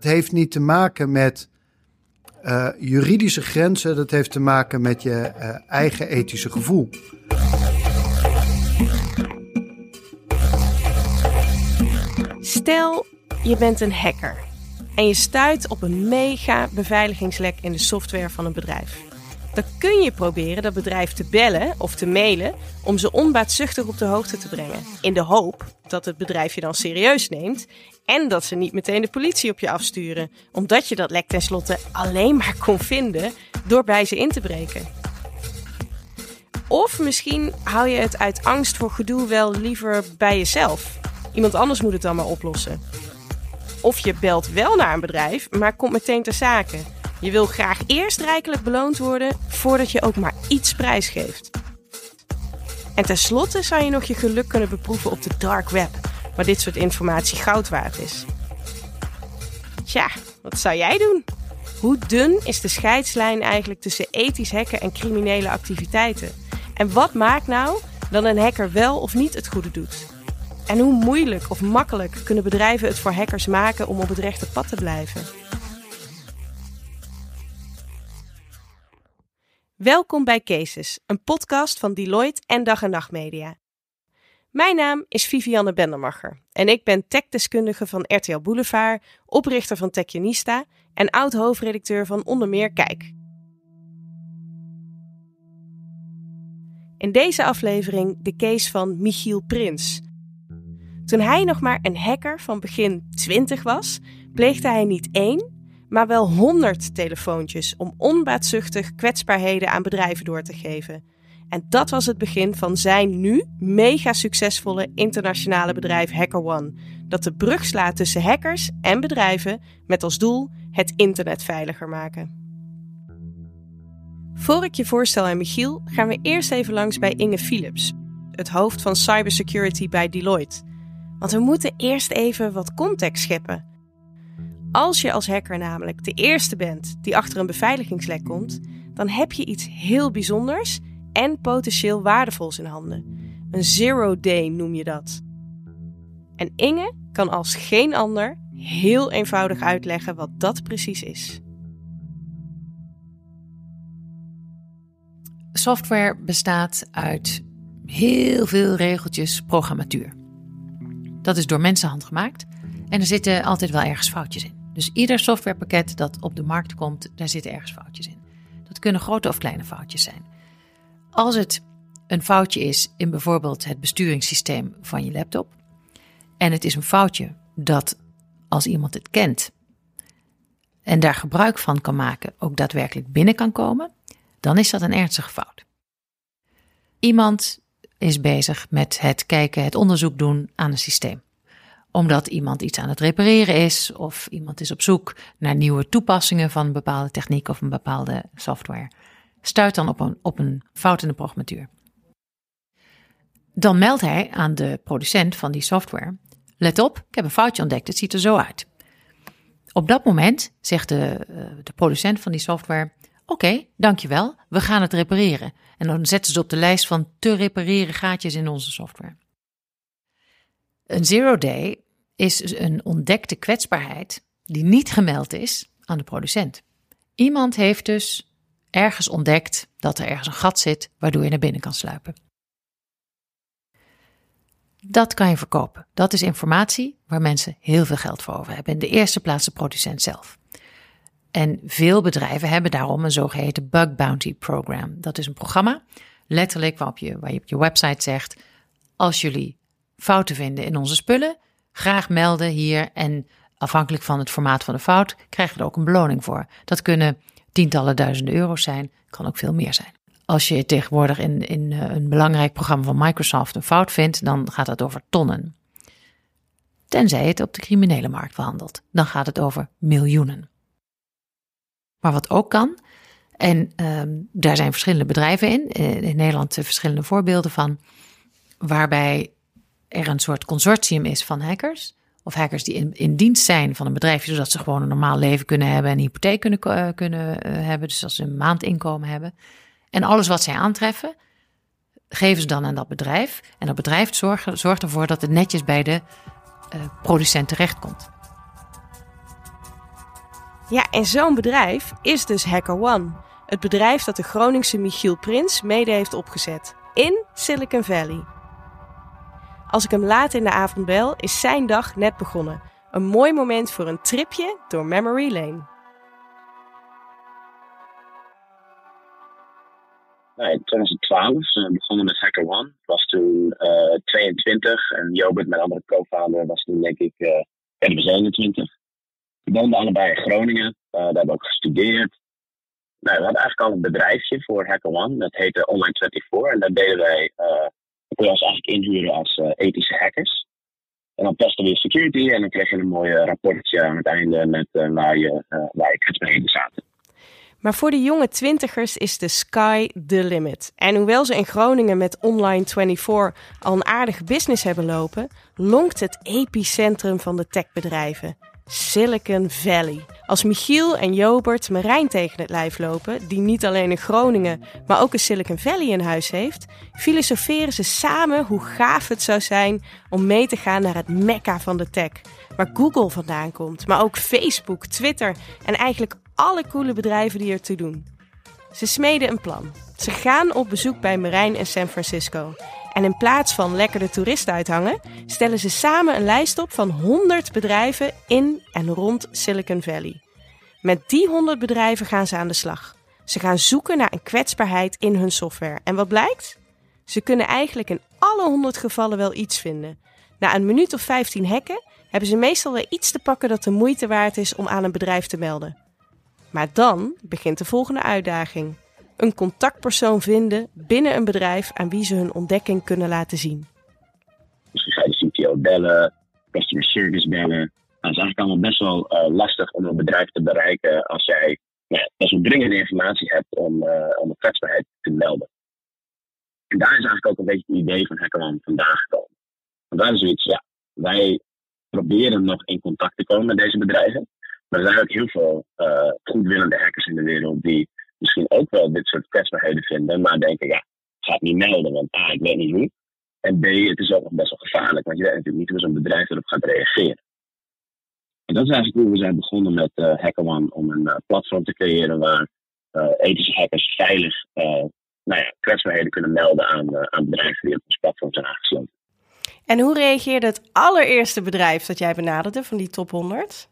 Het heeft niet te maken met uh, juridische grenzen, dat heeft te maken met je uh, eigen ethische gevoel. Stel, je bent een hacker en je stuit op een mega beveiligingslek in de software van een bedrijf. Dan kun je proberen dat bedrijf te bellen of te mailen om ze onbaatzuchtig op de hoogte te brengen. In de hoop dat het bedrijf je dan serieus neemt en dat ze niet meteen de politie op je afsturen, omdat je dat lek tenslotte alleen maar kon vinden door bij ze in te breken. Of misschien hou je het uit angst voor gedoe wel liever bij jezelf. Iemand anders moet het dan maar oplossen. Of je belt wel naar een bedrijf, maar komt meteen ter zake. Je wil graag eerst rijkelijk beloond worden voordat je ook maar iets prijsgeeft. En tenslotte zou je nog je geluk kunnen beproeven op de dark web, waar dit soort informatie goud waard is. Tja, wat zou jij doen? Hoe dun is de scheidslijn eigenlijk tussen ethisch hacken en criminele activiteiten? En wat maakt nou dat een hacker wel of niet het goede doet? En hoe moeilijk of makkelijk kunnen bedrijven het voor hackers maken om op het rechte pad te blijven? Welkom bij Cases, een podcast van Deloitte en Dag en Nacht Media. Mijn naam is Vivianne Bendermacher en ik ben techdeskundige van RTL Boulevard, oprichter van Techionista en oud-hoofdredacteur van onder meer Kijk. In deze aflevering de case van Michiel Prins. Toen hij nog maar een hacker van begin 20 was, pleegde hij niet één, maar wel 100 telefoontjes om onbaatzuchtig kwetsbaarheden aan bedrijven door te geven. En dat was het begin van zijn nu mega succesvolle internationale bedrijf HackerOne, dat de brug slaat tussen hackers en bedrijven met als doel het internet veiliger maken. Voor ik je voorstel aan Michiel, gaan we eerst even langs bij Inge Philips, het hoofd van cybersecurity bij Deloitte. Want we moeten eerst even wat context scheppen. Als je als hacker namelijk de eerste bent die achter een beveiligingslek komt, dan heb je iets heel bijzonders en potentieel waardevols in handen. Een zero day noem je dat. En Inge kan als geen ander heel eenvoudig uitleggen wat dat precies is. Software bestaat uit heel veel regeltjes programmatuur. Dat is door mensenhand gemaakt en er zitten altijd wel ergens foutjes in. Dus ieder softwarepakket dat op de markt komt, daar zitten ergens foutjes in. Dat kunnen grote of kleine foutjes zijn. Als het een foutje is in bijvoorbeeld het besturingssysteem van je laptop, en het is een foutje dat als iemand het kent en daar gebruik van kan maken, ook daadwerkelijk binnen kan komen, dan is dat een ernstige fout. Iemand is bezig met het kijken, het onderzoek doen aan een systeem omdat iemand iets aan het repareren is of iemand is op zoek naar nieuwe toepassingen van een bepaalde techniek of een bepaalde software. Stuit dan op een, op een fout in de programmatuur. Dan meldt hij aan de producent van die software: Let op, ik heb een foutje ontdekt, het ziet er zo uit. Op dat moment zegt de, eh, de producent van die software: Oké, dankjewel, we gaan het repareren. En dan zetten ze op de lijst van te repareren gaatjes in onze software. Een zero day is een ontdekte kwetsbaarheid die niet gemeld is aan de producent. Iemand heeft dus ergens ontdekt dat er ergens een gat zit waardoor je naar binnen kan sluipen. Dat kan je verkopen. Dat is informatie waar mensen heel veel geld voor over hebben. In de eerste plaats de producent zelf. En veel bedrijven hebben daarom een zogeheten Bug Bounty Program. Dat is een programma, letterlijk waarop je, waar je op je website zegt: als jullie fouten vinden in onze spullen, graag melden hier. En afhankelijk van het formaat van de fout krijg je er ook een beloning voor. Dat kunnen tientallen duizenden euro's zijn, kan ook veel meer zijn. Als je tegenwoordig in, in eh, een belangrijk programma van Microsoft een fout vindt, dan gaat het over tonnen. Tenzij het op de criminele markt behandelt, dan gaat het over miljoenen. Maar wat ook kan, en uh, daar zijn verschillende bedrijven in, eh, in Nederland verschillende voorbeelden van, waarbij er een soort consortium is van hackers. Of hackers die in, in dienst zijn van een bedrijf, zodat ze gewoon een normaal leven kunnen hebben en een hypotheek kunnen, uh, kunnen uh, hebben. Dus als ze een maandinkomen hebben. En alles wat zij aantreffen, geven ze dan aan dat bedrijf. En dat bedrijf zorgt, zorgt ervoor dat het netjes bij de uh, producent terechtkomt. Ja, en zo'n bedrijf is dus HackerOne. Het bedrijf dat de Groningse Michiel Prins mede heeft opgezet. In Silicon Valley. Als ik hem laat in de avond bel, is zijn dag net begonnen. Een mooi moment voor een tripje door Memory Lane. Nou, in 2012 uh, begonnen met HackerOne. Ik was toen uh, 22 en Jobert, mijn andere co-founder, was toen denk ik uh, 21. We woonden allebei in Groningen. daar hebben we ook gestudeerd. Nou, we hadden eigenlijk al een bedrijfje voor HackerOne. Dat heette Online 24. En daar deden wij, uh, kon je ons eigenlijk inhuren als uh, ethische hackers. En dan testen we security en dan kreeg je een mooi rapportje aan het einde met uh, waar je, waar je kwetsbaarheden zaten. Maar voor de jonge twintigers is de sky the limit. En hoewel ze in Groningen met Online 24 al een aardige business hebben lopen, lonkt het epicentrum van de techbedrijven. Silicon Valley. Als Michiel en Jobert Marijn tegen het lijf lopen, die niet alleen in Groningen, maar ook in Silicon Valley in huis heeft, filosoferen ze samen hoe gaaf het zou zijn om mee te gaan naar het mekka van de tech. Waar Google vandaan komt, maar ook Facebook, Twitter en eigenlijk alle coole bedrijven die ertoe doen. Ze smeden een plan. Ze gaan op bezoek bij Marijn in San Francisco. En in plaats van lekker de toeristen uithangen, stellen ze samen een lijst op van 100 bedrijven in en rond Silicon Valley. Met die 100 bedrijven gaan ze aan de slag. Ze gaan zoeken naar een kwetsbaarheid in hun software. En wat blijkt? Ze kunnen eigenlijk in alle 100 gevallen wel iets vinden. Na een minuut of 15 hacken hebben ze meestal weer iets te pakken dat de moeite waard is om aan een bedrijf te melden. Maar dan begint de volgende uitdaging een contactpersoon vinden binnen een bedrijf aan wie ze hun ontdekking kunnen laten zien. Misschien ga je de CTO bellen, customer service bellen. Nou, het is eigenlijk allemaal best wel uh, lastig om een bedrijf te bereiken als jij ja, best dringende informatie hebt om, uh, om een kwetsbaarheid te melden. En daar is eigenlijk ook een beetje het idee van HackerOne vandaan gekomen. Want daar is zoiets, ja, wij proberen nog in contact te komen met deze bedrijven. Maar er zijn ook heel veel uh, goedwillende hackers in de wereld die misschien ook wel dit soort kwetsbaarheden vinden, maar denken, ja, ik ga het niet melden, want A, ik weet niet hoe. En B, het is ook nog best wel gevaarlijk, want je weet natuurlijk niet hoe zo'n bedrijf erop gaat reageren. En dat is eigenlijk hoe we zijn begonnen met uh, HackerOne, om een uh, platform te creëren waar uh, ethische hackers veilig nou ja, kwetsbaarheden kunnen melden aan, aan bedrijven die op ons platform zijn aangesloten. En hoe reageerde het allereerste bedrijf dat jij benaderde van die top 100?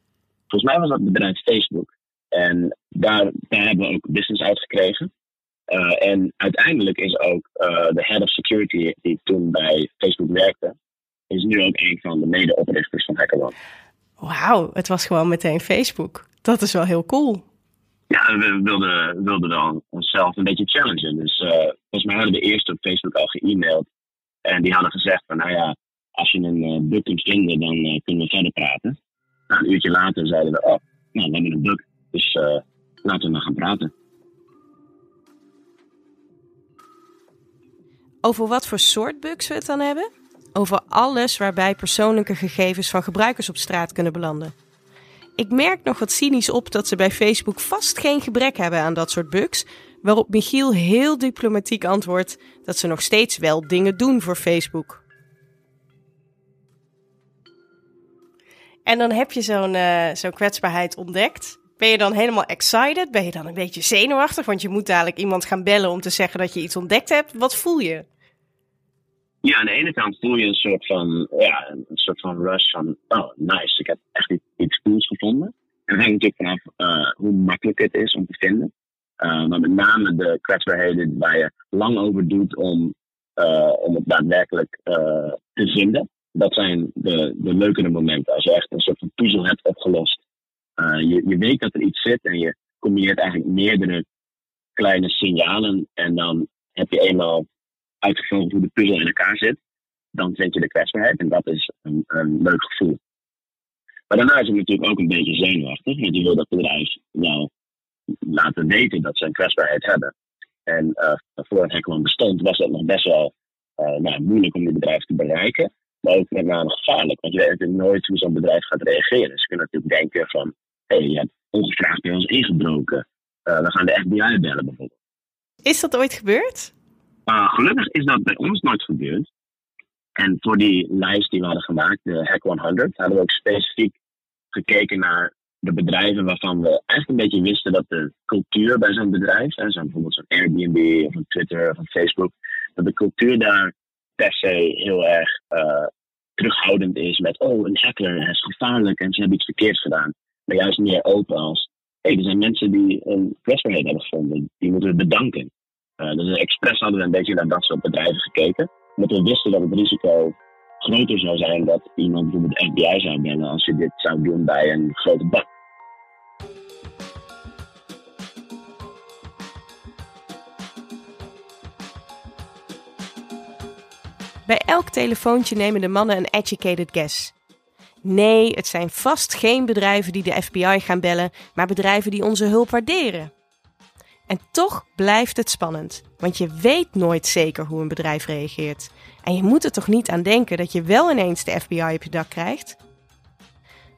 Volgens mij was dat het bedrijf Facebook. En daar, daar hebben we ook business uitgekregen. Uh, en uiteindelijk is ook uh, de head of security die toen bij Facebook werkte, is nu ook een van de medeoprichters van HackerOne. Wauw, het was gewoon meteen Facebook. Dat is wel heel cool. Ja, we wilden, wilden dan onszelf een beetje challengen. Dus uh, volgens mij hadden we eerst op Facebook al ge-mailed. En die hadden gezegd van, nou ja, als je een uh, bug kunt vinden, dan kunnen we verder praten. Nou, een uurtje later zeiden we, oh, nou, we hebben een bug. Dus uh, laten we maar gaan praten. Over wat voor soort bugs we het dan hebben? Over alles waarbij persoonlijke gegevens van gebruikers op straat kunnen belanden. Ik merk nog wat cynisch op dat ze bij Facebook vast geen gebrek hebben aan dat soort bugs, waarop Michiel heel diplomatiek antwoordt dat ze nog steeds wel dingen doen voor Facebook. En dan heb je zo'n uh, zo'n kwetsbaarheid ontdekt. Ben je dan helemaal excited? Ben je dan een beetje zenuwachtig? Want je moet dadelijk iemand gaan bellen om te zeggen dat je iets ontdekt hebt. Wat voel je? Ja, aan de ene kant voel je een soort van, ja, een soort van rush van, oh nice, ik heb echt iets cools gevonden. En dat hangt natuurlijk vanaf uh, hoe makkelijk het is om te vinden. Uh, maar met name de kwetsbaarheden waar je lang over doet om, uh, om het daadwerkelijk te vinden. Dat zijn de, de leukere momenten. Als je echt een soort van puzzel hebt opgelost je, je weet dat er iets zit en je combineert eigenlijk meerdere kleine signalen. En dan heb je eenmaal uitgevonden hoe de puzzel in elkaar zit. Dan vind je de kwetsbaarheid en dat is een, een leuk gevoel. Maar daarna is het natuurlijk ook een beetje zenuwachtig. Want je wil dat bedrijf nou laten weten dat ze een kwetsbaarheid hebben. En uh, voor het Hackerman bestond was dat nog best wel uh, nou, moeilijk om die bedrijf te bereiken. Maar ook met name gevaarlijk. Want je weet natuurlijk nooit hoe zo'n bedrijf gaat reageren. Ze kunnen natuurlijk denken van hey, je hebt ongevraagd bij ons ingebroken. Uh, we gaan de FBI bellen bijvoorbeeld. Is dat ooit gebeurd? Uh, gelukkig is dat bij ons nooit gebeurd. En voor die lijst die we hadden gemaakt, de Hack 100, hadden we ook specifiek gekeken naar de bedrijven waarvan we echt een beetje wisten dat de cultuur bij zo'n bedrijf, hè, zo'n bijvoorbeeld zo'n Airbnb of een Twitter of een Facebook, dat de cultuur daar per se heel erg uh, terughoudend is met, oh, een hacker, is gevaarlijk en ze hebben iets verkeerds gedaan. Maar juist meer open als, hey, er zijn mensen die een kwetsbaarheid hebben gevonden, die moeten we bedanken. Uh, dus expres hadden we een beetje naar dat soort bedrijven gekeken, omdat we wisten dat het risico groter zou zijn dat iemand bijvoorbeeld FBI zou bellen als je dit zou doen bij een grote bank. Bij elk telefoontje nemen de mannen een educated guess. Nee, het zijn vast geen bedrijven die de FBI gaan bellen, maar bedrijven die onze hulp waarderen. En toch blijft het spannend, want je weet nooit zeker hoe een bedrijf reageert. En je moet er toch niet aan denken dat je wel ineens de FBI op je dak krijgt?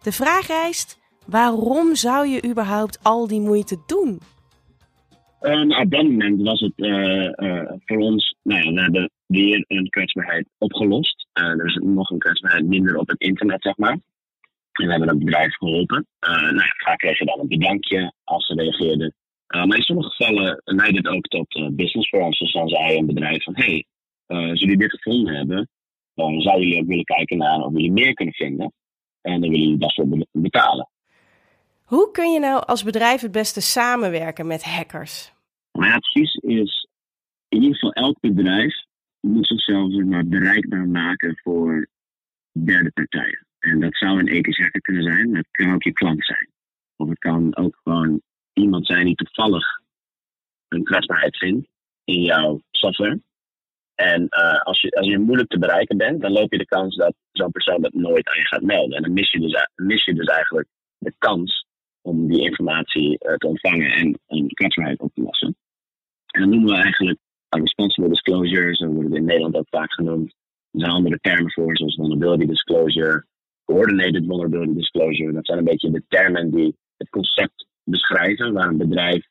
De vraag rijst: waarom zou je überhaupt al die moeite doen? Uh, op dat moment was het uh, uh, voor ons, nou ja, we hebben weer een kwetsbaarheid opgelost. er is nog een kwetsbaarheid minder op het internet, zeg maar. En we hebben dat bedrijf geholpen. nou ja, vaak kreeg je dan een bedankje als ze reageerden. maar in sommige gevallen leidde het ook tot business voor. Dus dan zei een bedrijf van, hey, als jullie dit gevonden hebben, dan zouden jullie ook willen kijken naar of jullie meer kunnen vinden. En dan willen jullie dat voor betalen. Hoe kun je nou als bedrijf het beste samenwerken met hackers? Mijn is in ieder geval elk bedrijf moet zichzelf maar, bereikbaar maken voor derde partijen. En dat zou een ethisch hacker kunnen zijn, het kan ook je klant zijn. Of het kan ook gewoon iemand zijn die toevallig een kwetsbaarheid vindt in jouw software. En uh, als, je, als je moeilijk te bereiken bent, dan loop je de kans dat zo'n persoon dat nooit aan je gaat melden. En dan mis je dus, mis je dus eigenlijk de kans om die informatie uh, te ontvangen en een kwetsbaarheid op te lossen. En dat noemen we eigenlijk responsible disclosure, zo wordt het in Nederland ook vaak genoemd. Er zijn andere termen voor, zoals vulnerability disclosure, coordinated vulnerability disclosure. Dat zijn een beetje de termen die het concept beschrijven, waar een bedrijf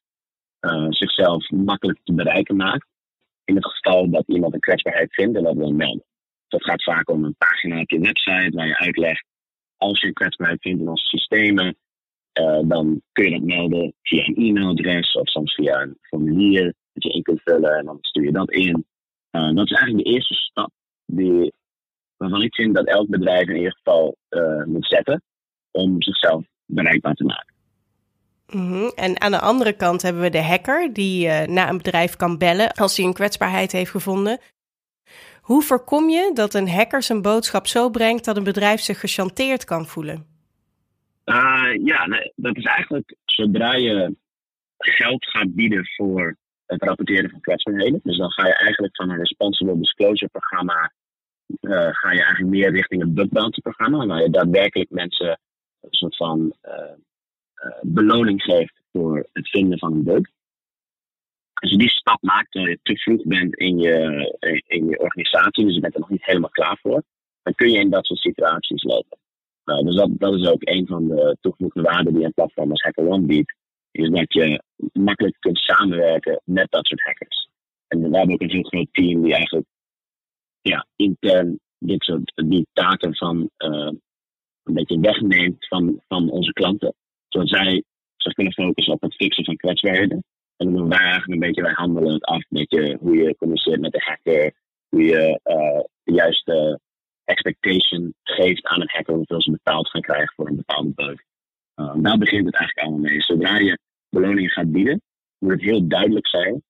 uh, zichzelf makkelijk te bereiken maakt. In het geval dat iemand een kwetsbaarheid vindt en dat wil melden. Dat gaat vaak om een pagina op je website waar je uitlegt als je een kwetsbaarheid vindt in onze systemen, uh, dan kun je dat melden via een e-mailadres of soms via een formulier dat je in kunt vullen en dan stuur je dat in. Uh, dat is eigenlijk de eerste stap die, waarvan ik vind dat elk bedrijf in ieder geval uh, moet zetten om zichzelf bereikbaar te maken. -hmm. En aan de andere kant hebben we de hacker die naar een bedrijf kan bellen als hij een kwetsbaarheid heeft gevonden. Hoe voorkom je dat een hacker zijn boodschap zo brengt dat een bedrijf zich gechanteerd kan voelen? Uh, ja, dat is eigenlijk zodra je geld gaat bieden voor het rapporteren van kwetsbaarheden. Dus dan ga je eigenlijk van een responsible disclosure programma uh, ga je eigenlijk meer richting een bug bounty programma, waar je daadwerkelijk mensen een soort van uh, beloning geeft voor het vinden van een bug. Als je die stap maakt terwijl je te vroeg bent in je, in je organisatie, dus je bent er nog niet helemaal klaar voor, dan kun je in dat soort situaties lopen. Dus dat, dat is ook een van de toegevoegde waarden die een platform als HackerOne biedt. Is dat je makkelijk kunt samenwerken met dat soort hackers. En we hebben ook een heel groot team die eigenlijk ja, intern dit soort die taken van uh, een beetje wegneemt van, van onze klanten. Zodat zij zich kunnen focussen op het fixen van kwetsbaarheden. En dan doen wij eigenlijk een beetje, wij handelen het af, een beetje hoe je communiceert met de hacker, hoe je de juiste expectation geeft aan een hacker hoeveel ze betaald gaan krijgen voor een bepaalde bug. Uh, daar begint het eigenlijk allemaal mee. Zodra je beloningen gaat bieden, moet het heel duidelijk zijn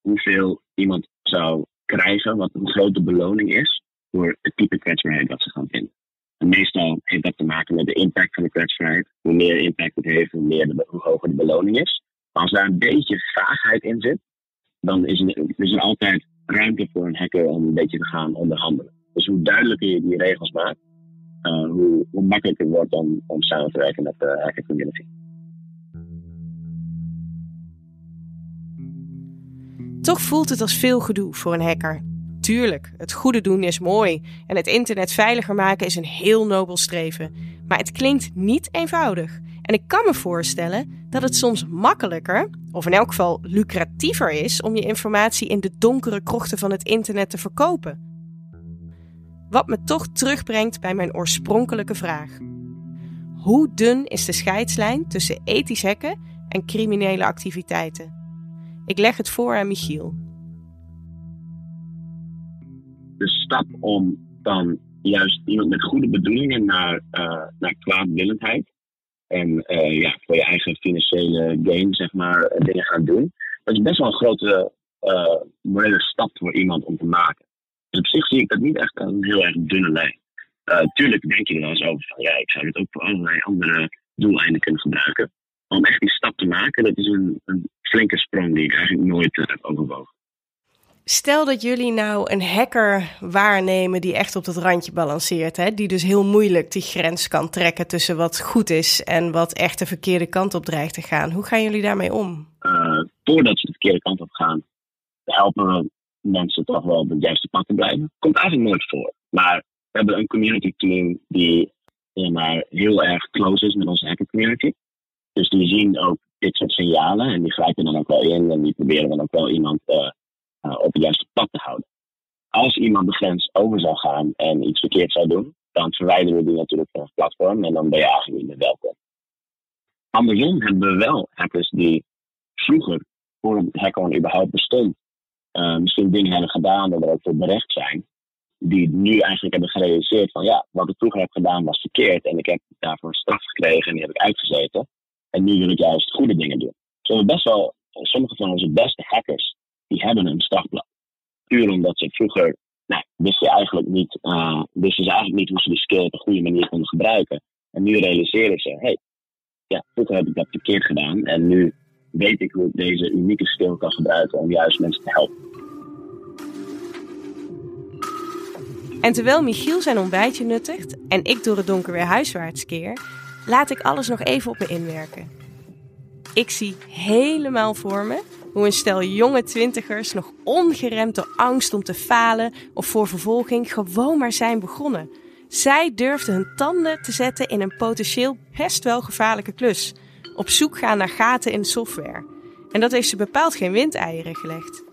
hoeveel iemand zou krijgen, wat een grote beloning is voor het type kwetsbaarheid dat ze gaan vinden. En meestal heeft dat te maken met de impact van de kwetsbaarheid. Hoe meer impact het heeft, hoe, meer de, hoger de beloning is. Maar als daar een beetje vaagheid in zit, dan is er, is er altijd ruimte voor een hacker om een beetje te gaan onderhandelen. Dus hoe duidelijker je die regels maakt, uh, hoe, hoe makkelijker wordt om, om samen te werken met de hacker. Toch voelt het als veel gedoe voor een hacker. Tuurlijk, het goede doen is mooi en het internet veiliger maken is een heel nobel streven. Maar het klinkt niet eenvoudig. En ik kan me voorstellen dat het soms makkelijker, of in elk geval lucratiever is, om je informatie in de donkere krochten van het internet te verkopen. Wat me toch terugbrengt bij mijn oorspronkelijke vraag. Hoe dun is de scheidslijn tussen ethisch hacken en criminele activiteiten? Ik leg het voor aan Michiel. De stap om dan juist iemand met goede bedoelingen naar, uh, naar kwaadwillendheid en uh, ja, voor je eigen financiële gain, zeg maar, dingen gaan doen. Dat is best wel een grote uh, morele stap voor iemand om te maken. Dus op zich zie ik dat niet echt een heel erg dunne lijn. Uh, tuurlijk denk je er wel eens over van ja, ik zou het ook voor allerlei andere doeleinden kunnen gebruiken. Om echt die stap te maken, dat is een, een flinke sprong die ik eigenlijk nooit heb overwogen. Stel dat jullie nou een hacker waarnemen die echt op dat randje balanceert. Hè? Die dus heel moeilijk die grens kan trekken tussen wat goed is en wat echt de verkeerde kant op dreigt te gaan. Hoe gaan jullie daarmee om? Uh, voordat ze de verkeerde kant op gaan, helpen we mensen toch wel op het juiste pad te blijven. Komt eigenlijk nooit voor. Maar we hebben een community team die maar, heel erg close is met onze hacker community. Dus die zien ook dit soort signalen en die grijpen dan ook wel in en die proberen dan ook wel iemand uh, uh, op het juiste pad te houden. Als iemand de grens over zou gaan en iets verkeerd zou doen, dan verwijderen we die natuurlijk van het platform en dan ben je eigenlijk niet meer welkom. Andersom hebben we wel hackers die vroeger, voor het hacken überhaupt bestond, uh, misschien dingen hebben gedaan dat er ook voor berecht zijn, die nu eigenlijk hebben gerealiseerd van ja, wat ik vroeger heb gedaan was verkeerd en ik heb daarvoor straf gekregen en die heb ik uitgezeten. En nu wil ik juist goede dingen doen. Zo best wel, sommige van onze beste hackers, die hebben een strafblad. Puur omdat ze vroeger, nou, wisten, eigenlijk niet, uh, wisten ze eigenlijk niet hoe ze die skill op een goede manier konden gebruiken. En nu realiseren ze, hey, ja, vroeger heb ik dat verkeerd gedaan en nu weet ik hoe deze unieke skill kan gebruiken om juist mensen te helpen. En terwijl Michiel zijn ontbijtje nuttigt en ik door het donker weer huiswaarts keer, laat ik alles nog even op me inwerken. Ik zie helemaal voor me hoe een stel jonge twintigers nog ongeremd door angst om te falen of voor vervolging gewoon maar zijn begonnen. Zij durfden hun tanden te zetten in een potentieel best wel gevaarlijke klus. Op zoek gaan naar gaten in de software. En dat heeft ze bepaald geen windeieren gelegd.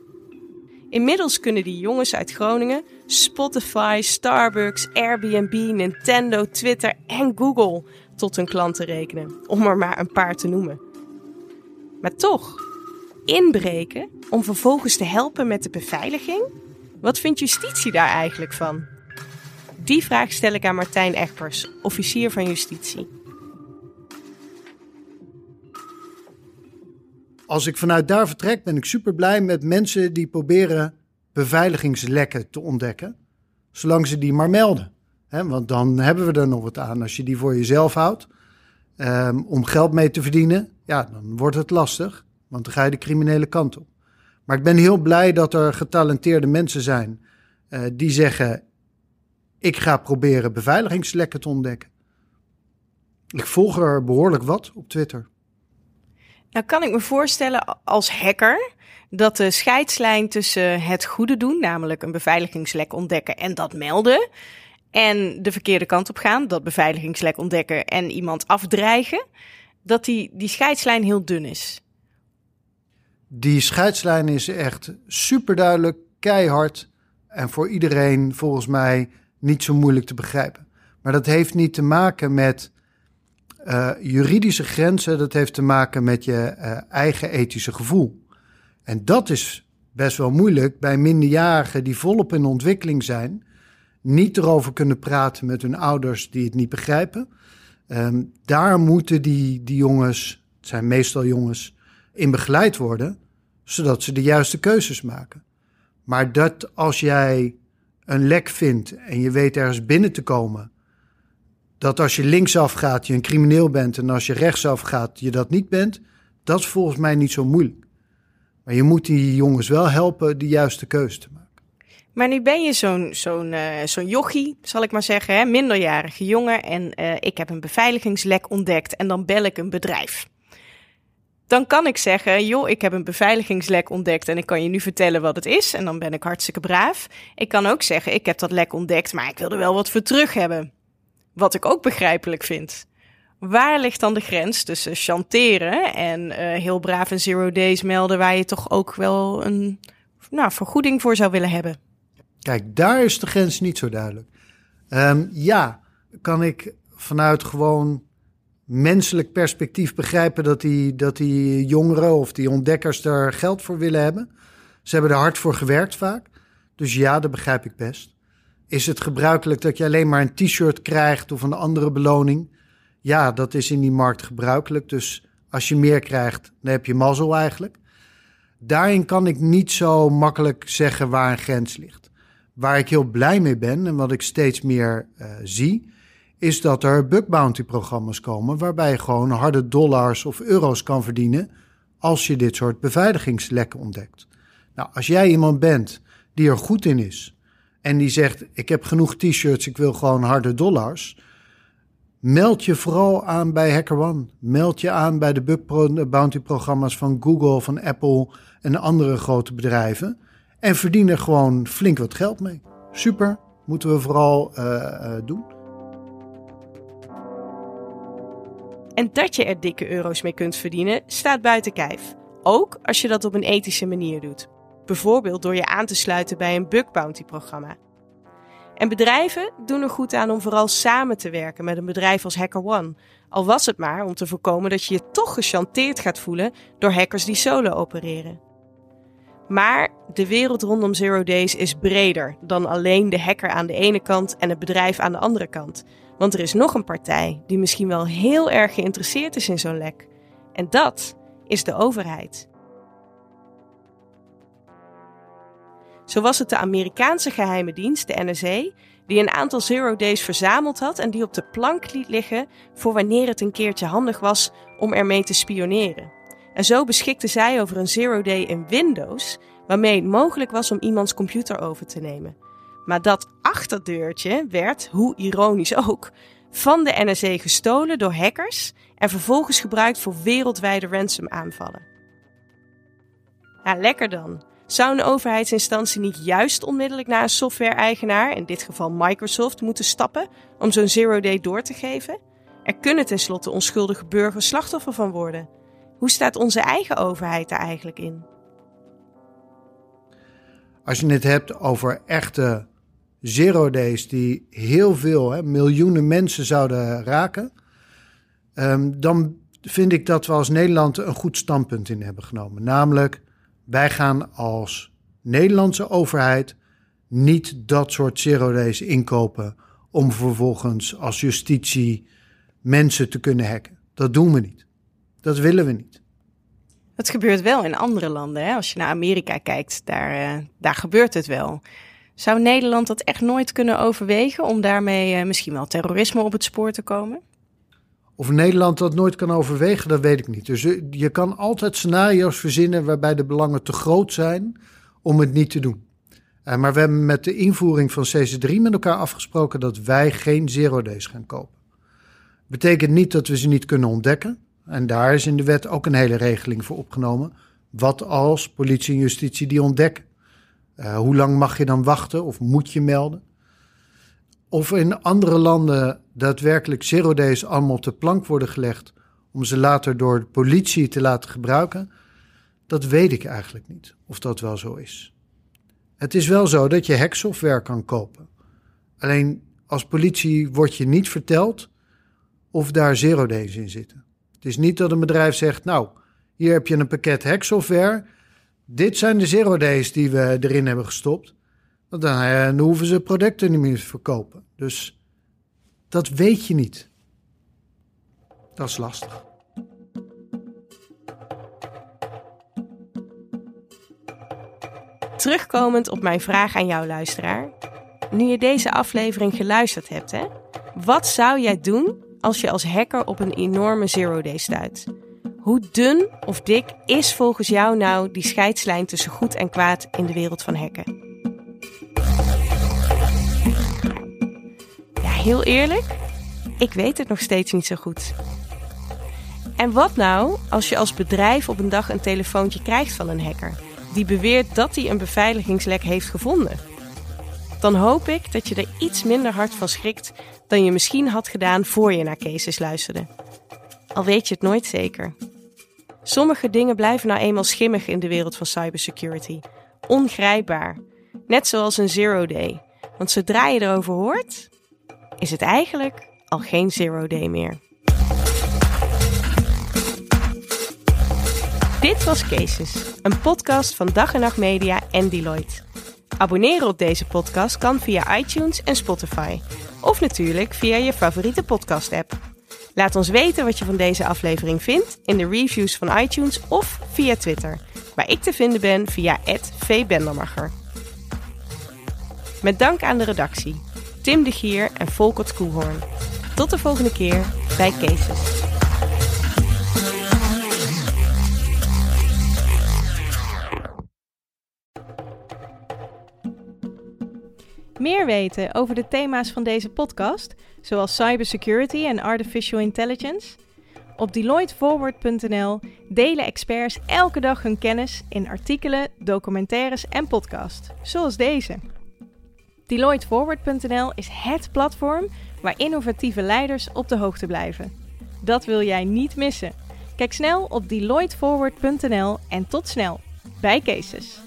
Inmiddels kunnen die jongens uit Groningen Spotify, Starbucks, Airbnb, Nintendo, Twitter en Google tot hun klanten rekenen, om er maar een paar te noemen. Maar toch, inbreken om vervolgens te helpen met de beveiliging? Wat vindt justitie daar eigenlijk van? Die vraag stel ik aan Martijn Egbers, officier van justitie. Als ik vanuit daar vertrek, ben ik super blij met mensen die proberen beveiligingslekken te ontdekken. Zolang ze die maar melden. want dan hebben we er nog wat aan. Als je die voor jezelf houdt um, om geld mee te verdienen, ja, dan wordt het lastig. Want dan ga je de criminele kant op. Maar ik ben heel blij dat er getalenteerde mensen zijn uh, die zeggen: Ik ga proberen beveiligingslekken te ontdekken. Ik volg er behoorlijk wat op Twitter. Nou kan ik me voorstellen als hacker dat de scheidslijn tussen het goede doen, namelijk een beveiligingslek ontdekken en dat melden, en de verkeerde kant op gaan, dat beveiligingslek ontdekken en iemand afdreigen, dat die, die scheidslijn heel dun is. Die scheidslijn is echt super duidelijk, keihard en voor iedereen volgens mij niet zo moeilijk te begrijpen. Maar dat heeft niet te maken met uh, juridische grenzen, dat heeft te maken met je uh, eigen ethische gevoel. En dat is best wel moeilijk bij minderjarigen die volop in ontwikkeling zijn, niet erover kunnen praten met hun ouders die het niet begrijpen. Um, daar moeten die, die jongens, het zijn meestal jongens, in begeleid worden, zodat ze de juiste keuzes maken. Maar dat als jij een lek vindt en je weet ergens binnen te komen, dat als je linksaf gaat je een crimineel bent en als je rechtsaf gaat je dat niet bent, dat is volgens mij niet zo moeilijk. Maar je moet die jongens wel helpen de juiste keuze te maken. Maar nu ben je zo'n zo'n uh, zo'n jochie, zal ik maar zeggen, hè? minderjarige jongen. En uh, ik heb een beveiligingslek ontdekt en dan bel ik een bedrijf. Dan kan ik zeggen, joh, ik heb een beveiligingslek ontdekt en ik kan je nu vertellen wat het is. En dan ben ik hartstikke braaf. Ik kan ook zeggen, ik heb dat lek ontdekt, maar ik wil er wel wat voor terug hebben. Wat ik ook begrijpelijk vind. Waar ligt dan de grens tussen chanteren en uh, heel braaf een zero days melden waar je toch ook wel een nou, vergoeding voor zou willen hebben? Kijk, daar is de grens niet zo duidelijk. Um, ja, kan ik vanuit gewoon menselijk perspectief begrijpen dat die, dat die jongeren of die ontdekkers er geld voor willen hebben. Ze hebben er hard voor gewerkt vaak. Dus ja, dat begrijp ik best. Is het gebruikelijk dat je alleen maar een t-shirt krijgt of een andere beloning? Ja, dat is in die markt gebruikelijk. Dus als je meer krijgt, dan heb je mazzel eigenlijk. Daarin kan ik niet zo makkelijk zeggen waar een grens ligt. Waar ik heel blij mee ben en wat ik steeds meer uh, zie, is dat er bug bounty programma's komen waarbij je gewoon harde dollars of euro's kan verdienen als je dit soort beveiligingslekken ontdekt. Nou, als jij iemand bent die er goed in is en die zegt: Ik heb genoeg t-shirts, ik wil gewoon harde dollars. Meld je vooral aan bij HackerOne. Meld je aan bij de bug bounty programma's van Google, van Apple en andere grote bedrijven. En verdien er gewoon flink wat geld mee. Super, moeten we vooral uh, uh, doen. En dat je er dikke euro's mee kunt verdienen, staat buiten kijf. Ook als je dat op een ethische manier doet. Bijvoorbeeld door je aan te sluiten bij een bug bounty programma. En bedrijven doen er goed aan om vooral samen te werken met een bedrijf als HackerOne. Al was het maar om te voorkomen dat je je toch gechanteerd gaat voelen door hackers die solo opereren. Maar de wereld rondom Zero Days is breder dan alleen de hacker aan de ene kant en het bedrijf aan de andere kant. Want er is nog een partij die misschien wel heel erg geïnteresseerd is in zo'n lek. En dat is de overheid. Zo was het de Amerikaanse geheime dienst, de NSA, die een aantal Zero Days verzameld had en die op de plank liet liggen voor wanneer het een keertje handig was om ermee te spioneren. En zo beschikte zij over een Zero Day in Windows, waarmee het mogelijk was om iemands computer over te nemen. Maar dat achterdeurtje werd, hoe ironisch ook, van de NSA gestolen door hackers en vervolgens gebruikt voor wereldwijde ransomaanvallen. Ja, lekker dan. Zou een overheidsinstantie niet juist onmiddellijk naar een software-eigenaar, in dit geval Microsoft, moeten stappen om zo'n zero day door te geven? Er kunnen tenslotte onschuldige burgers slachtoffer van worden. Hoe staat onze eigen overheid daar eigenlijk in? Als je het hebt over echte zero days die heel veel, hè, miljoenen mensen zouden raken, um, dan vind ik dat we als Nederland een goed standpunt in hebben genomen. Namelijk, wij gaan als Nederlandse overheid niet dat soort zero days inkopen om vervolgens als justitie mensen te kunnen hacken. Dat doen we niet. Dat willen we niet. Het gebeurt wel in andere landen. Hè? Als je naar Amerika kijkt, daar, uh, daar gebeurt het wel. Zou Nederland dat echt nooit kunnen overwegen om daarmee uh, misschien wel terrorisme op het spoor te komen? Of Nederland dat nooit kan overwegen, dat weet ik niet. Dus eh, je kan altijd scenario's verzinnen waarbij de belangen te groot zijn om het niet te doen. Uh, maar we hebben met de invoering van CC3 met elkaar afgesproken dat wij geen zero days gaan kopen. Betekent niet dat we ze niet kunnen ontdekken. En daar is in de wet ook een hele regeling voor opgenomen. Wat als politie en justitie die ontdekken? Uh, hoe lang mag je dan wachten of moet je melden? Of in andere landen daadwerkelijk zero days allemaal op de plank worden gelegd om ze later door de politie te laten gebruiken, dat weet ik eigenlijk niet of dat wel zo is. Het is wel zo dat je hacksoftware kan kopen. Alleen als politie wordt je niet verteld of daar zero days in zitten. Het is niet dat een bedrijf zegt, nou, hier heb je een pakket hacksoftware. Dit zijn de zero days die we erin hebben gestopt. Dan, eh, dan hoeven ze producten niet meer te verkopen. Dus dat weet je niet. Dat is lastig. Terugkomend op mijn vraag aan jou, luisteraar. Nu je deze aflevering geluisterd hebt, hè, wat zou jij doen als je als hacker op een enorme zero day stuit? Hoe dun of dik is volgens jou nou die scheidslijn tussen goed en kwaad in de wereld van hacken? Heel eerlijk, ik weet het nog steeds niet zo goed. En wat nou als je als bedrijf op een dag een telefoontje krijgt van een hacker die beweert dat hij een beveiligingslek heeft gevonden? Dan hoop ik dat je er iets minder hard van schrikt dan je misschien had gedaan voor je naar cases luisterde. Al weet je het nooit zeker. Sommige dingen blijven nou eenmaal schimmig in de wereld van cybersecurity. Ongrijpbaar. Net zoals een zero day. Want zodra je erover hoort, is het eigenlijk al geen zero day meer. Dit was Cases, een podcast van Dag en Nacht Media en Deloitte. Abonneren op deze podcast kan via iTunes en Spotify. Of natuurlijk via je favoriete podcast-app. Laat ons weten wat je van deze aflevering vindt in de reviews van iTunes of via Twitter, waar ik te vinden ben via @vbendermacher. Met dank aan de redactie Tim de Gier en Volkert Koehoorn. Tot de volgende keer bij Cases. Meer weten over de thema's van deze podcast, zoals cybersecurity en artificial intelligence? Op DeloitteForward.nl delen experts elke dag hun kennis in artikelen, documentaires en podcasts, zoals deze. DeloitteForward.nl is het platform waar innovatieve leiders op de hoogte blijven. Dat wil jij niet missen. Kijk snel op DeloitteForward.nl en tot snel bij Cases.